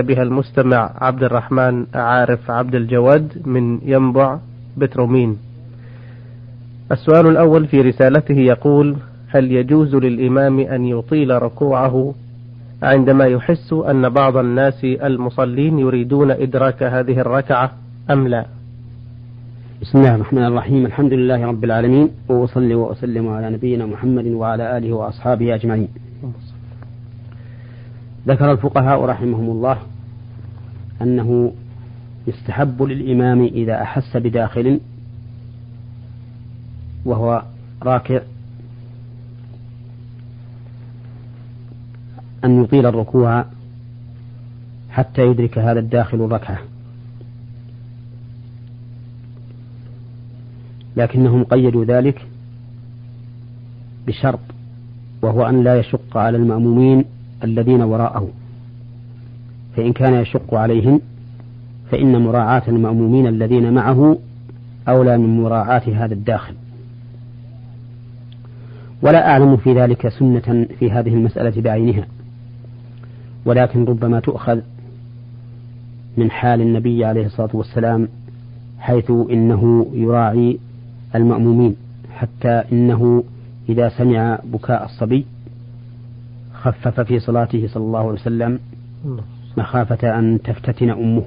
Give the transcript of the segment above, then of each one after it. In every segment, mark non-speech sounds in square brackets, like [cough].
بها المستمع عبد الرحمن عارف عبد الجواد من ينبع بترومين. السؤال الأول في رسالته يقول هل يجوز للإمام أن يطيل ركوعه عندما يحس أن بعض الناس المصلين يريدون إدراك هذه الركعة أم لا؟ بسم الله الرحمن الرحيم الحمد لله رب العالمين وأصلي وأسلم على نبينا محمد وعلى آله وأصحابه أجمعين. ذكر الفقهاء رحمهم الله أنه يستحب للإمام إذا أحس بداخل وهو راكع أن يطيل الركوع حتى يدرك هذا الداخل الركعة لكنهم قيدوا ذلك بشرط وهو أن لا يشق على المأمومين الذين وراءه. فإن كان يشق عليهم فإن مراعاة المأمومين الذين معه أولى من مراعاة هذا الداخل. ولا أعلم في ذلك سنة في هذه المسألة بعينها. ولكن ربما تؤخذ من حال النبي عليه الصلاة والسلام حيث إنه يراعي المأمومين حتى إنه إذا سمع بكاء الصبي خفف في صلاته صلى الله عليه وسلم مخافة أن تفتتن أمه.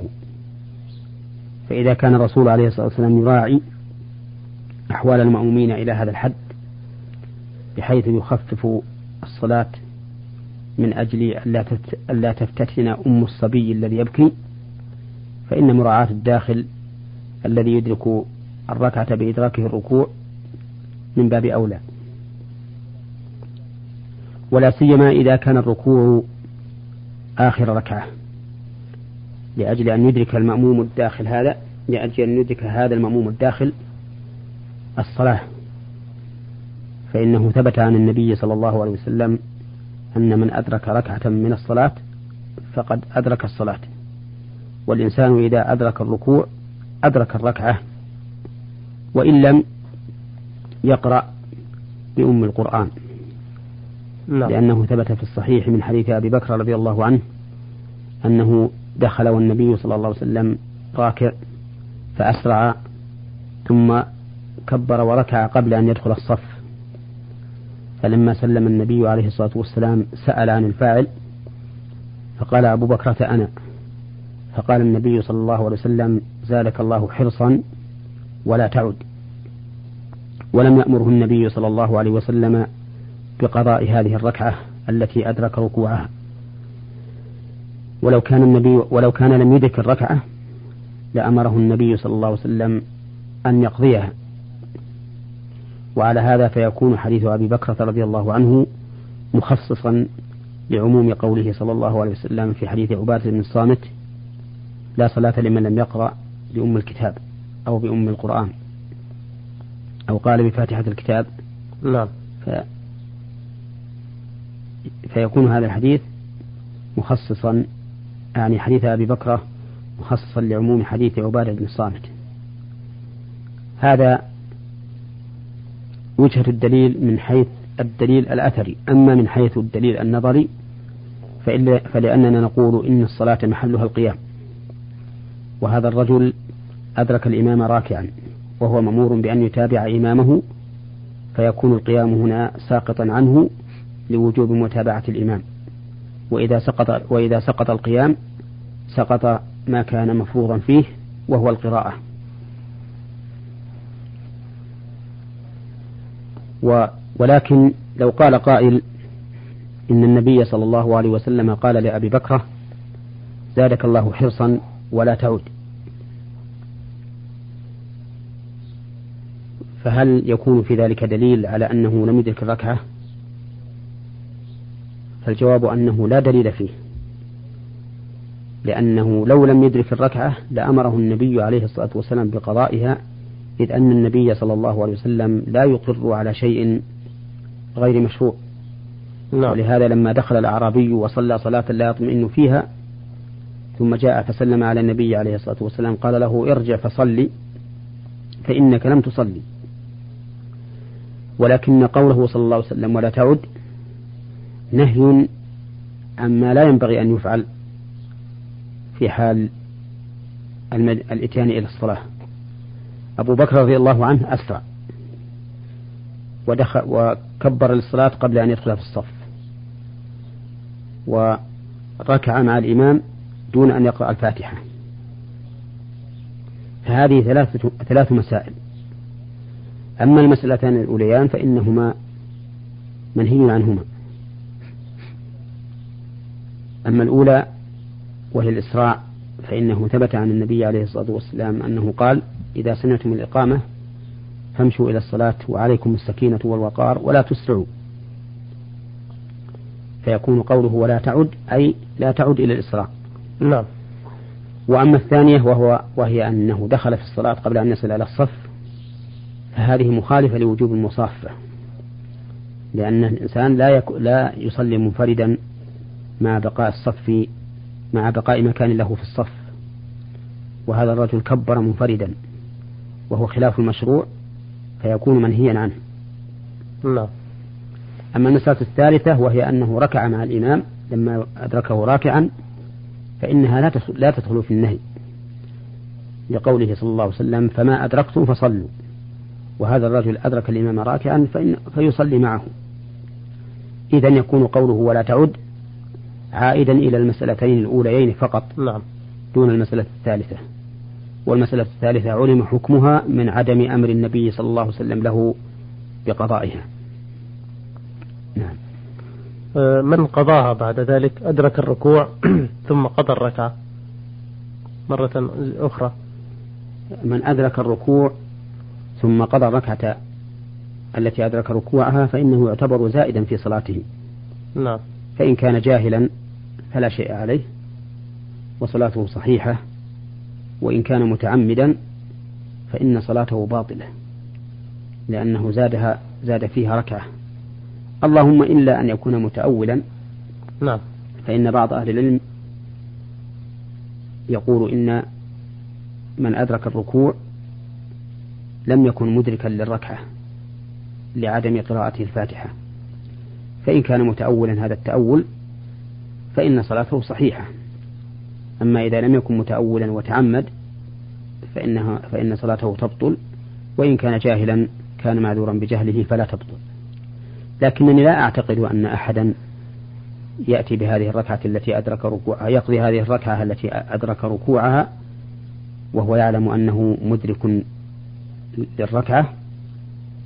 فإذا كان الرسول عليه الصلاة والسلام يراعي أحوال المأمومين إلى هذا الحد بحيث يخفف الصلاة من أجل ألا تفتتن أم الصبي الذي يبكي فإن مراعاة الداخل الذي يدرك الركعة بإدراكه الركوع من باب أولى. ولا سيما إذا كان الركوع آخر ركعة. لأجل أن يدرك المأموم الداخل هذا لأجل أن يدرك هذا المأموم الداخل الصلاة. فإنه ثبت عن النبي صلى الله عليه وسلم أن من أدرك ركعة من الصلاة فقد أدرك الصلاة. والإنسان إذا أدرك الركوع أدرك الركعة وإن لم يقرأ بأم القرآن. لا. لأنه ثبت في الصحيح من حديث أبي بكر رضي الله عنه أنه دخل والنبي صلى الله عليه وسلم راكع فأسرع ثم كبر وركع قبل أن يدخل الصف. فلما سلم النبي عليه الصلاة والسلام سأل عن الفاعل فقال أبو بكرة أنا. فقال النبي صلى الله عليه وسلم زادك الله حرصا ولا تعد. ولم يأمره النبي صلى الله عليه وسلم بقضاء هذه الركعة التي أدرك ركوعها. ولو كان النبي ولو كان لم يدرك الركعة لأمره النبي صلى الله عليه وسلم أن يقضيها. وعلى هذا فيكون حديث أبي بكرة رضي الله عنه مخصصا لعموم قوله صلى الله عليه وسلم في حديث عبادة بن الصامت لا صلاة لمن لم يقرأ بأم الكتاب أو بأم القرآن. أو قال بفاتحة الكتاب نعم. فيكون هذا الحديث مخصصا يعني حديث أبي بكرة مخصصا لعموم حديث عبادة بن الصامت. هذا وجهة الدليل من حيث الدليل الأثري. أما من حيث الدليل النظري فلأننا نقول إن الصلاة محلها القيام. وهذا الرجل أدرك الإمام راكعا وهو مأمور بأن يتابع إمامه فيكون القيام هنا ساقطا عنه لوجوب متابعة الإمام. وإذا سقط وإذا سقط القيام سقط ما كان مفروضا فيه وهو القراءة. ولكن لو قال قائل إن النبي صلى الله عليه وسلم قال لأبي بكرة زادك الله حرصا ولا تعود. فهل يكون في ذلك دليل على أنه لم يدرك الركعة؟ فالجواب أنه لا دليل فيه لأنه لو لم يدرك الركعة لأمره النبي عليه الصلاة والسلام بقضائها إذ أن النبي صلى الله عليه وسلم لا يقر على شيء غير مشروع نعم. ولهذا لما دخل الأعرابي وصلى صلاة لا يطمئن فيها ثم جاء فسلم على النبي عليه الصلاة والسلام قال له ارجع فصلي فإنك لم تصلي ولكن قوله صلى الله عليه وسلم ولا تعد نهي عما لا ينبغي أن يفعل في حال الإتيان إلى الصلاة. أبو بكر رضي الله عنه أسرع ودخل وكبر للصلاة قبل أن يدخل في الصف. وركع مع الإمام دون أن يقرأ الفاتحة. فهذه ثلاثة ثلاث مسائل. أما المسألتان الأوليان فإنهما منهي عنهما. أما الأولى وهي الإسراع فإنه ثبت عن النبي عليه الصلاة والسلام أنه قال إذا سمعتم الإقامة فامشوا إلى الصلاة وعليكم السكينة والوقار ولا تسرعوا. فيكون قوله ولا تعد أي لا تعد إلى الإسراع نعم. وأما الثانية وهو وهي أنه دخل في الصلاة قبل أن يصل إلى الصف فهذه مخالفة لوجوب المصافة لأن الإنسان لا يك... لا يصلي منفردا مع بقاء الصف مع بقاء مكان له في الصف. وهذا الرجل كبر منفردا وهو خلاف المشروع فيكون منهيا عنه. نعم. أما المسألة الثالثة وهي أنه ركع مع الإمام لما أدركه راكعا فإنها لا لا تدخل في النهي. لقوله صلى الله عليه وسلم فما أدركتم فصلوا. وهذا الرجل أدرك الإمام راكعا فإن فيصلي معه. إذا يكون قوله ولا تعد عائدا إلى المسألتين الأوليين فقط. نعم. دون المسألة الثالثة. والمسألة الثالثة علم حكمها من عدم أمر النبي صلى الله عليه وسلم له بقضائها. نعم. آه، من قضاها بعد ذلك؟ أدرك الركوع [clears throat] ثم قضى الركعة. مرة أخرى. من أدرك الركوع ثم قضى الركعة التي أدرك ركوعها فإنه يعتبر زائدا في صلاته. نعم. فإن كان جاهلا فلا شيء عليه وصلاته صحيحة وإن كان متعمدا فإن صلاته باطلة لأنه زادها زاد فيها ركعة. اللهم إلا أن يكون متأولا نعم. فإن بعض أهل العلم يقول إن من أدرك الركوع لم يكن مدركا للركعة لعدم قراءته الفاتحة فإن كان متأولا هذا التأول فإن صلاته صحيحة. أما إذا لم يكن متأولا وتعمد فإنها فإن صلاته تبطل وإن كان جاهلا كان معذورا بجهله فلا تبطل. لكنني لا أعتقد أن أحدا يأتي بهذه الركعة التي أدرك ركوعها يقضي هذه الركعة التي أدرك ركوعها وهو يعلم أنه مدرك للركعة.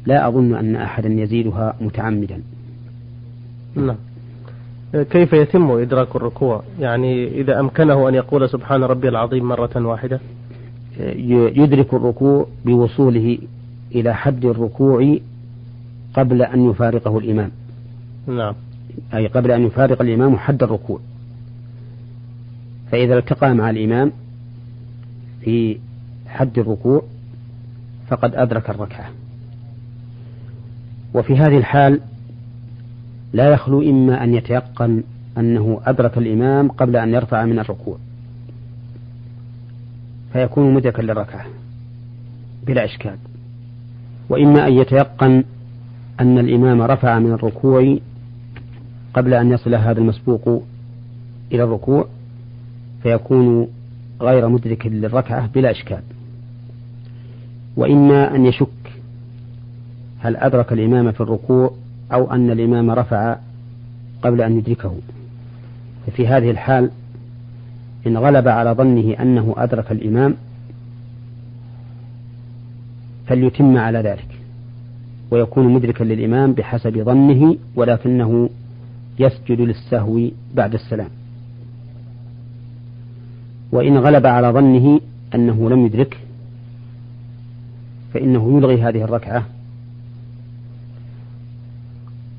لا أظن أن أحدا يزيدها متعمدا. نعم. كيف يتم إدراك الركوع؟ يعني إذا أمكنه أن يقول سبحان ربي العظيم مرة واحدة؟ يدرك الركوع بوصوله إلى حد الركوع قبل أن يفارقه الإمام. نعم. أي قبل أن يفارق الإمام حد الركوع. فإذا التقى مع الإمام في حد الركوع فقد أدرك الركعة. وفي هذه الحال لا يخلو إما أن يتيقن أنه أدرك الإمام قبل أن يرفع من الركوع. فيكون مدركا للركعة بلا إشكال. وإما أن يتيقن أن الإمام رفع من الركوع قبل أن يصل هذا المسبوق إلى الركوع فيكون غير مدرك للركعة بلا إشكال. وإما أن يشك هل أدرك الإمام في الركوع أو أن الإمام رفع قبل أن يدركه. ففي هذه الحال إن غلب على ظنه أنه أدرك الإمام فليتم على ذلك ويكون مدركا للإمام بحسب ظنه ولكنه يسجد للسهو بعد السلام. وإن غلب على ظنه أنه لم يدرك فإنه يلغي هذه الركعة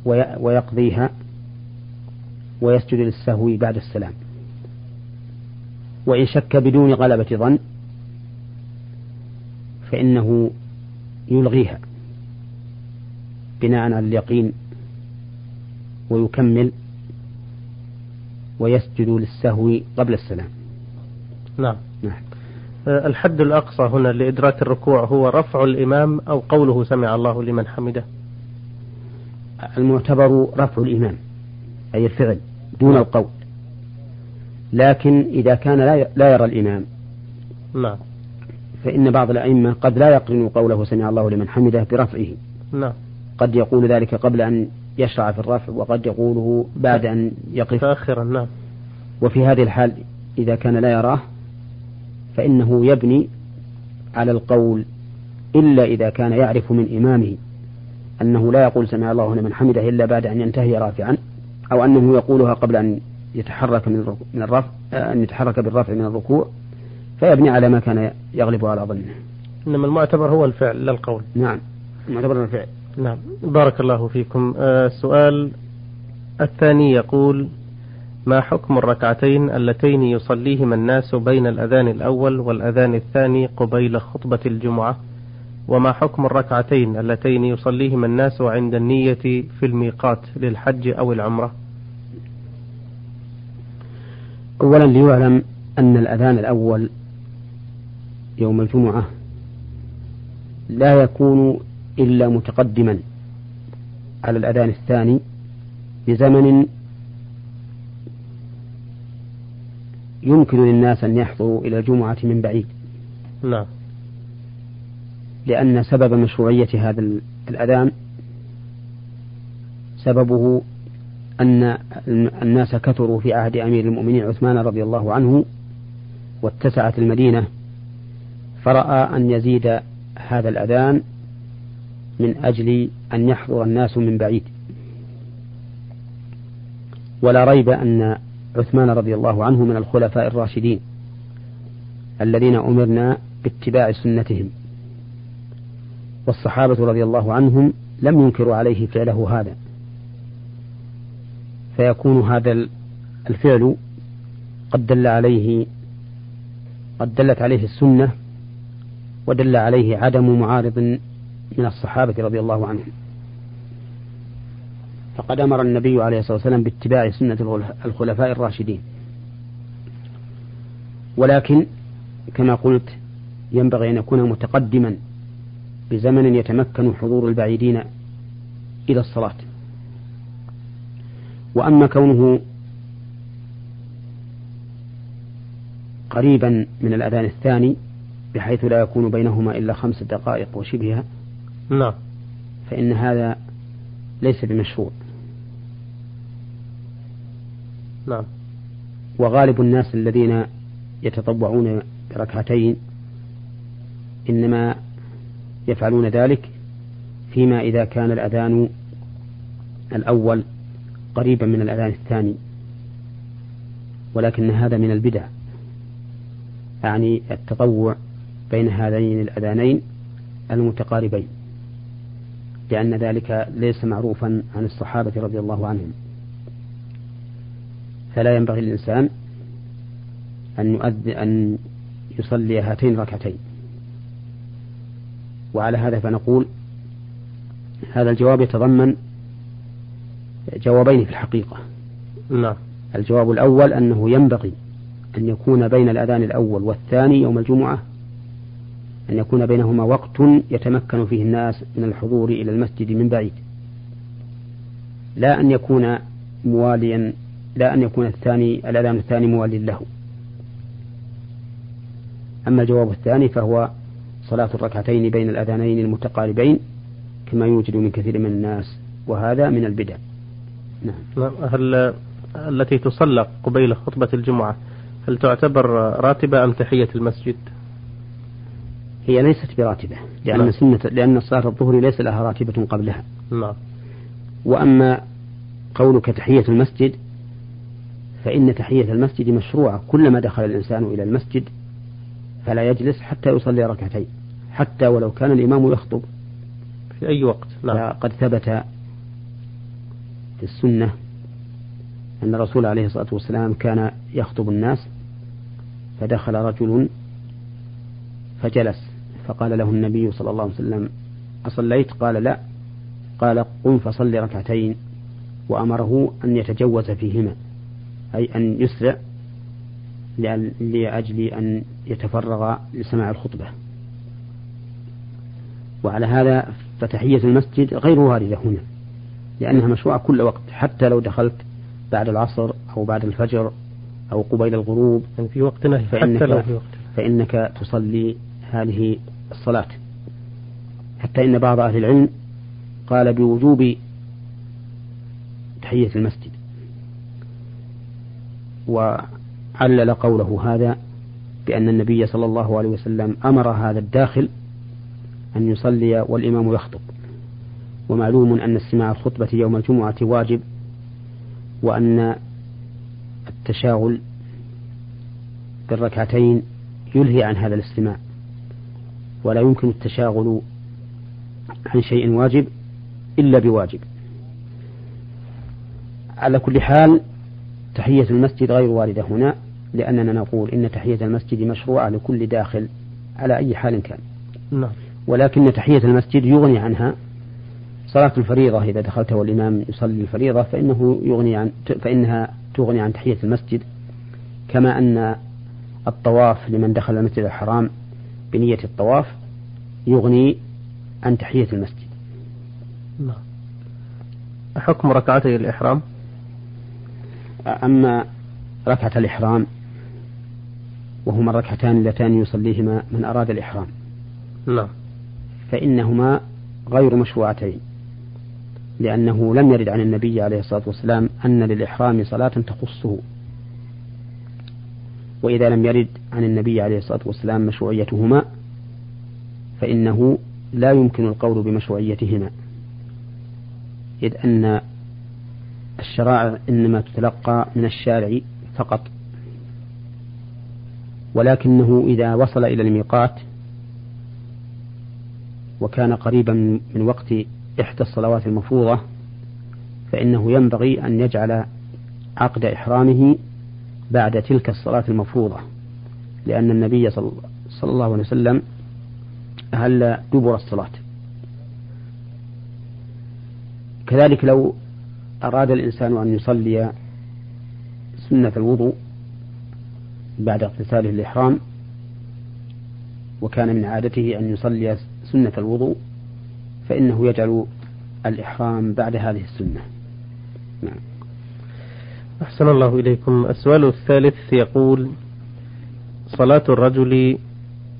ويقضيها ويسجد للسهو بعد السلام. وإن شك بدون غلبة ظن فإنه يلغيها بناء على اليقين ويكمل ويسجد للسهو قبل السلام. نعم. نعم. أه، الحد الأقصى هنا لإدراك الركوع هو رفع الإمام أو قوله سمع الله لمن حمده. المعتبر رفع الإمام أي الفعل دون القول. لكن إذا كان لا يرى الإمام نعم. فإن بعض الأئمة قد لا يقرن قوله سمع الله لمن حمده برفعه. نعم. قد يقول ذلك قبل أن يشرع في الرفع وقد يقوله بعد أن يقف. متأخرا نعم. وفي هذه الحال إذا كان لا يراه فإنه يبني على القول إلا إذا كان يعرف من إمامه. أنه لا يقول سمع الله لمن حمده إلا بعد أن ينتهي رافعا أو أنه يقولها قبل أن يتحرك من من الرفع أن يتحرك بالرفع من الركوع فيبني على ما كان يغلب على ظنه. إنما المعتبر هو الفعل لا القول. نعم المعتبر الفعل. نعم بارك الله فيكم آه، السؤال الثاني يقول ما حكم الركعتين اللتين يصليهما الناس بين الأذان الأول والأذان الثاني قبيل خطبة الجمعة وما حكم الركعتين اللتين يصليهما الناس عند النية في الميقات للحج أو العمرة؟ أولا ليعلم أن الأذان الأول يوم الجمعة لا يكون إلا متقدما على الأذان الثاني بزمن يمكن للناس أن يحضروا إلى الجمعة من بعيد. نعم. لأن سبب مشروعية هذا الأذان سببه أن الناس كثروا في عهد أمير المؤمنين عثمان رضي الله عنه واتسعت المدينة فرأى أن يزيد هذا الأذان من أجل أن يحضر الناس من بعيد. ولا ريب أن عثمان رضي الله عنه من الخلفاء الراشدين الذين أمرنا باتباع سنتهم. والصحابة رضي الله عنهم لم ينكروا عليه فعله هذا. فيكون هذا الفعل قد دل عليه قد دلت عليه السنة ودل عليه عدم معارض من الصحابة رضي الله عنهم. فقد أمر النبي عليه الصلاة والسلام باتباع سنة الخلفاء الراشدين. ولكن كما قلت ينبغي أن يكون متقدما بزمن يتمكن حضور البعيدين إلى الصلاة. وأما كونه قريبا من الأذان الثاني بحيث لا يكون بينهما إلا خمس دقائق وشبهها نعم فإن هذا ليس بمشروع. نعم وغالب الناس الذين يتطوعون بركعتين إنما يفعلون ذلك فيما إذا كان الأذان الأول قريبا من الأذان الثاني ولكن هذا من البدع. يعني التطوع بين هذين الأذانين المتقاربين لأن ذلك ليس معروفا عن الصحابة رضي الله عنهم. فلا ينبغي للإنسان أن أن يصلي هاتين ركعتين وعلى هذا فنقول هذا الجواب يتضمن جوابين في الحقيقة. نعم. الجواب الأول أنه ينبغي أن يكون بين الأذان الأول والثاني يوم الجمعة أن يكون بينهما وقت يتمكن فيه الناس من الحضور إلى المسجد من بعيد. لا أن يكون مواليا لا أن يكون الثاني الأذان الثاني موالي له. أما الجواب الثاني فهو صلاة الركعتين بين الأذانين المتقاربين كما يوجد من كثير من الناس وهذا من البدع نعم. هل التي تصلى قبيل خطبة الجمعة هل تعتبر راتبة أم تحية المسجد؟ هي ليست براتبة لأن نعم. سنة لأن صلاة الظهر ليس لها راتبة قبلها. نعم. وأما قولك تحية المسجد فإن تحية المسجد مشروعة كلما دخل الإنسان إلى المسجد فلا يجلس حتى يصلي ركعتين حتى ولو كان الإمام يخطب. في أي وقت؟ نعم. قد ثبت في السنة أن الرسول عليه الصلاة والسلام كان يخطب الناس فدخل رجل فجلس فقال له النبي صلى الله عليه وسلم أصليت؟ قال لا. قال قم فصل ركعتين. وأمره أن يتجوز فيهما أي أن يسرع لأجل أن يتفرغ لسماع الخطبة. وعلى هذا فتحية المسجد غير واردة هنا لأنها مشروعة كل وقت حتى لو دخلت بعد العصر أو بعد الفجر أو قبيل الغروب. يعني في وقتنا حتى لو في وقتنا. فإنك تصلي هذه الصلاة. حتى إن بعض أهل العلم قال بوجوب تحية المسجد. وعلل قوله هذا بأن النبي صلى الله عليه وسلم أمر هذا الداخل أن يصلي والإمام يخطب. ومعلوم أن استماع الخطبة يوم الجمعة واجب وأن التشاغل بالركعتين يلهي عن هذا الاستماع. ولا يمكن التشاغل عن شيء واجب إلا بواجب. على كل حال تحية المسجد غير واردة هنا لأننا نقول إن تحية المسجد مشروعة لكل داخل على أي حال كان. نعم. ولكن تحية المسجد يغني عنها. صلاة الفريضة إذا دخلت والإمام يصلي الفريضة فإنه يغني عن فإنها تغني عن تحية المسجد. كما أن الطواف لمن دخل المسجد الحرام بنية الطواف يغني عن تحية المسجد. نعم. حكم ركعتي الإحرام أما ركعة الإحرام وهما الركعتان اللتان يصليهما من أراد الإحرام. نعم. فإنهما غير مشروعتين. لأنه لم يرد عن النبي عليه الصلاة والسلام أن للإحرام صلاة تخصه. وإذا لم يرد عن النبي عليه الصلاة والسلام مشروعيتهما فإنه لا يمكن القول بمشروعيتهما. إذ أن الشرائع إنما تتلقى من الشارع فقط. ولكنه إذا وصل إلى الميقات وكان قريبا من وقت إحدى الصلوات المفروضة فإنه ينبغي أن يجعل عقد إحرامه بعد تلك الصلاة المفروضة لأن النبي صلى الله عليه وسلم أهل دبر الصلاة. كذلك لو أراد الإنسان أن يصلي سنة الوضوء بعد اغتساله الإحرام وكان من عادته أن يصلي سنة الوضوء فإنه يجعل الإحرام بعد هذه السنة. نعم. أحسن الله إليكم. السؤال الثالث يقول صلاة الرجل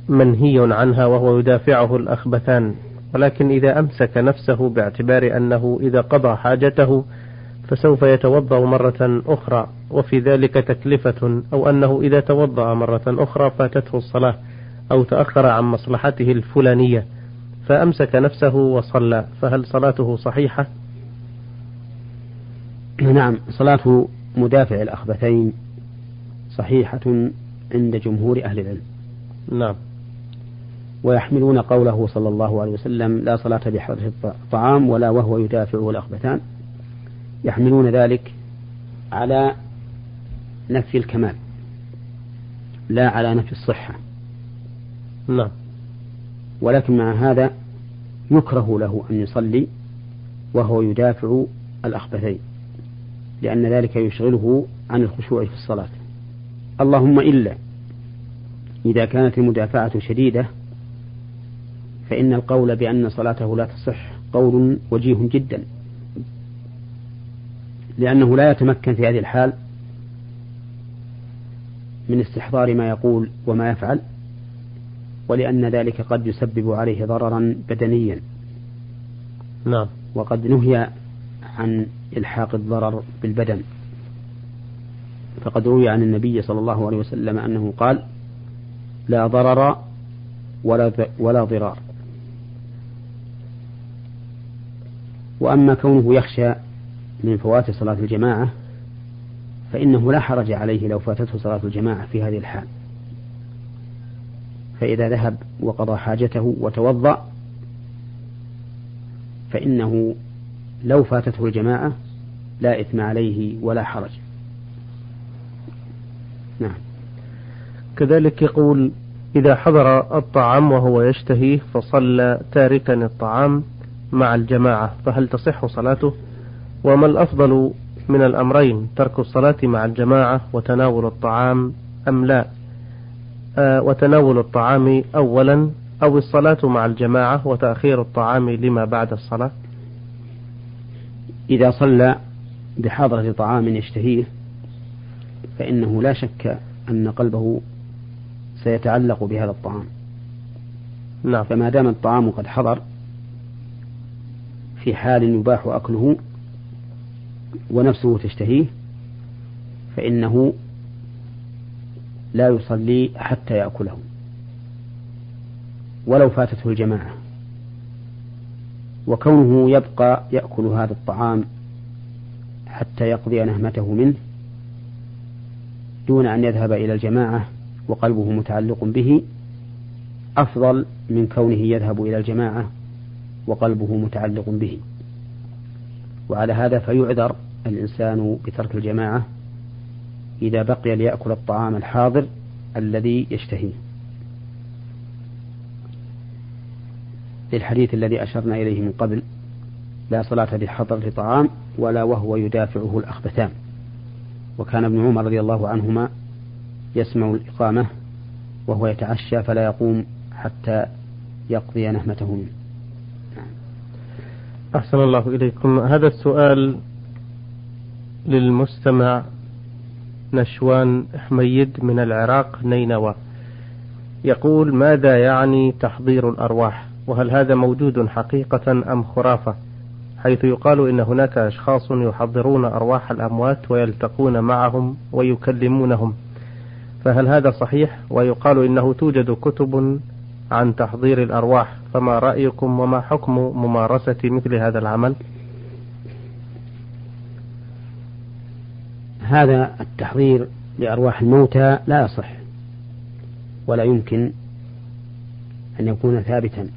منهي عنها وهو يدافعه الأخبثان ولكن إذا أمسك نفسه باعتبار أنه إذا قضى حاجته فسوف يتوضأ مرة أخرى وفي ذلك تكلفة أو أنه إذا توضأ مرة أخرى فاتته الصلاة أو تأخر عن مصلحته الفلانية. فأمسك نفسه وصلى. فهل صلاته صحيحة؟ نعم صلاة مدافع الأخبثين صحيحة عند جمهور أهل العلم. نعم. ويحملون قوله صلى الله عليه وسلم لا صلاة بحضر الطعام ولا وهو يدافعه الأخبثان. يحملون ذلك على نفي الكمال لا على نفي الصحة. نعم. ولكن مع هذا يكره له أن يصلي وهو يدافع الأخبثين لأن ذلك يشغله عن الخشوع في الصلاة. اللهم إلا إذا كانت المدافعة شديدة فإن القول بأن صلاته لا تصح قول وجيه جدا لأنه لا يتمكن في هذه الحال من استحضار ما يقول وما يفعل. ولأن ذلك قد يسبب عليه ضررا بدنيا. نعم. وقد نهي عن إلحاق الضرر بالبدن. فقد روي عن النبي صلى الله عليه وسلم أنه قال لا ضرر ولا ولا ضرار. وأما كونه يخشى من فوات صلاة الجماعة فإنه لا حرج عليه لو فاتته صلاة الجماعة في هذه الحال. فإذا ذهب وقضى حاجته وتوضأ فإنه لو فاتته الجماعة لا إثم عليه ولا حرج. نعم. كذلك يقول إذا حضر الطعام وهو يشتهيه فصلى تاركا الطعام مع الجماعة فهل تصح صلاته؟ وما الأفضل من الأمرين ترك الصلاة مع الجماعة وتناول الطعام أم لا؟ وتناول الطعام أولا أو الصلاة مع الجماعة وتأخير الطعام لما بعد الصلاة. إذا صلى بحضرة طعام يشتهيه فإنه لا شك أن قلبه سيتعلق بهذا الطعام. نعم. فما دام الطعام قد حضر في حال يباح أكله ونفسه تشتهيه فإنه لا يصلي حتى يأكله. ولو فاتته الجماعة. وكونه يبقى يأكل هذا الطعام حتى يقضي نهمته منه دون أن يذهب إلى الجماعة وقلبه متعلق به أفضل من كونه يذهب إلى الجماعة وقلبه متعلق به. وعلى هذا فيعذر الإنسان بترك الجماعة إذا بقي ليأكل الطعام الحاضر الذي يشتهيه. للحديث الذي أشرنا إليه من قبل لا صلاة بحضرة طعام ولا وهو يدافعه الأخبثان. وكان ابن عمر رضي الله عنهما يسمع الإقامة وهو يتعشى فلا يقوم حتى يقضي نهمته منه. أحسن الله إليكم. هذا السؤال للمستمع نشوان حميد من العراق نينوى. يقول ماذا يعني تحضير الأرواح؟ وهل هذا موجود حقيقة أم خرافة؟ حيث يقال إن هناك أشخاص يحضرون أرواح الأموات ويلتقون معهم ويكلمونهم. فهل هذا صحيح؟ ويقال إنه توجد كتب عن تحضير الأرواح. فما رأيكم وما حكم ممارسة مثل هذا العمل؟ هذا التحضير لأرواح الموتى لا يصح ولا يمكن أن يكون ثابتا.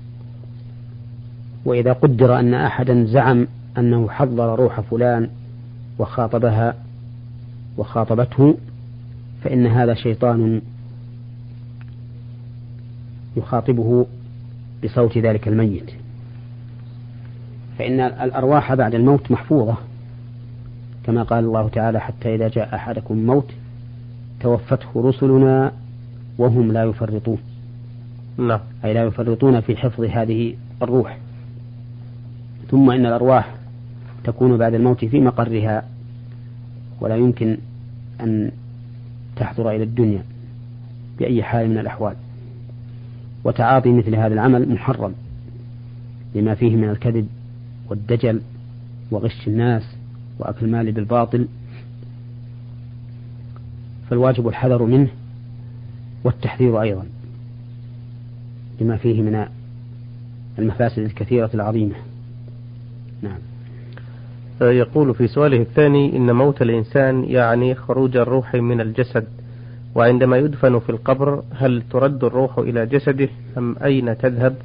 وإذا قدر أن أحدا زعم أنه حضر روح فلان وخاطبها وخاطبته فإن هذا شيطان يخاطبه بصوت ذلك الميت. فإن الأرواح بعد الموت محفوظة. كما قال الله تعالى حتى إذا جاء أحدكم الموت توفته رسلنا وهم لا يفرطون. نعم. أي لا يفرطون في حفظ هذه الروح. ثم إن الأرواح تكون بعد الموت في مقرها ولا يمكن أن تحضر إلى الدنيا بأي حال من الأحوال. وتعاطي مثل هذا العمل محرم لما فيه من الكذب والدجل وغش الناس وأكل المال بالباطل فالواجب الحذر منه والتحذير أيضا لما فيه من المفاسد الكثيرة العظيمة. نعم. يقول في سؤاله الثاني إن موت الإنسان يعني خروج الروح من الجسد وعندما يدفن في القبر هل ترد الروح إلى جسده أم أين تذهب؟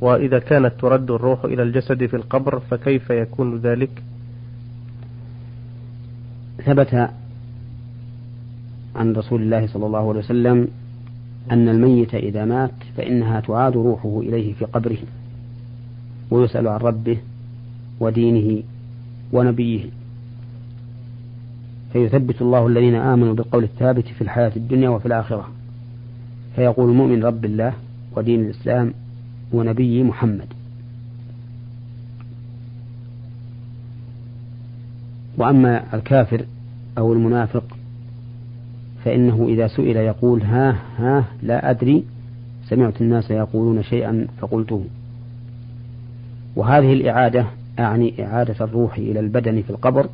وإذا كانت ترد الروح إلى الجسد في القبر فكيف يكون ذلك؟ ثبت عن رسول الله صلى الله عليه وسلم أن الميت إذا مات فإنها تعاد روحه إليه في قبره ويسأل عن ربه ودينه ونبيه. فيثبت الله الذين آمنوا بالقول الثابت في الحياة الدنيا وفي الآخرة. فيقول المؤمن رب الله ودين الإسلام ونبي محمد. وأما الكافر أو المنافق فإنه إذا سئل يقول ها ها لا أدري سمعت الناس يقولون شيئا فقلته. وهذه الإعادة أعني إعادة الروح إلى البدن في القبر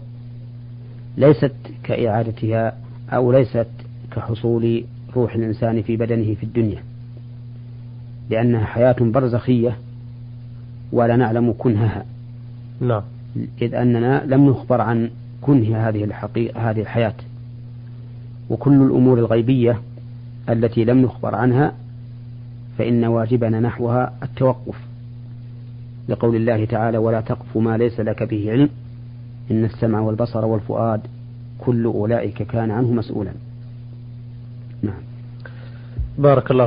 ليست كإعادتها أو ليست كحصول روح الإنسان في بدنه في الدنيا لأنها حياة برزخية ولا نعلم كنهها. نعم. إذ أننا لم نخبر عن كنه هذه الحقيقة هذه الحياة. وكل الأمور الغيبية التي لم نخبر عنها فإن واجبنا نحوها التوقف. لقول الله تعالى ولا تقف ما ليس لك به علم إن السمع والبصر والفؤاد كل أولئك كان عنه مسؤولا. نعم. بارك الله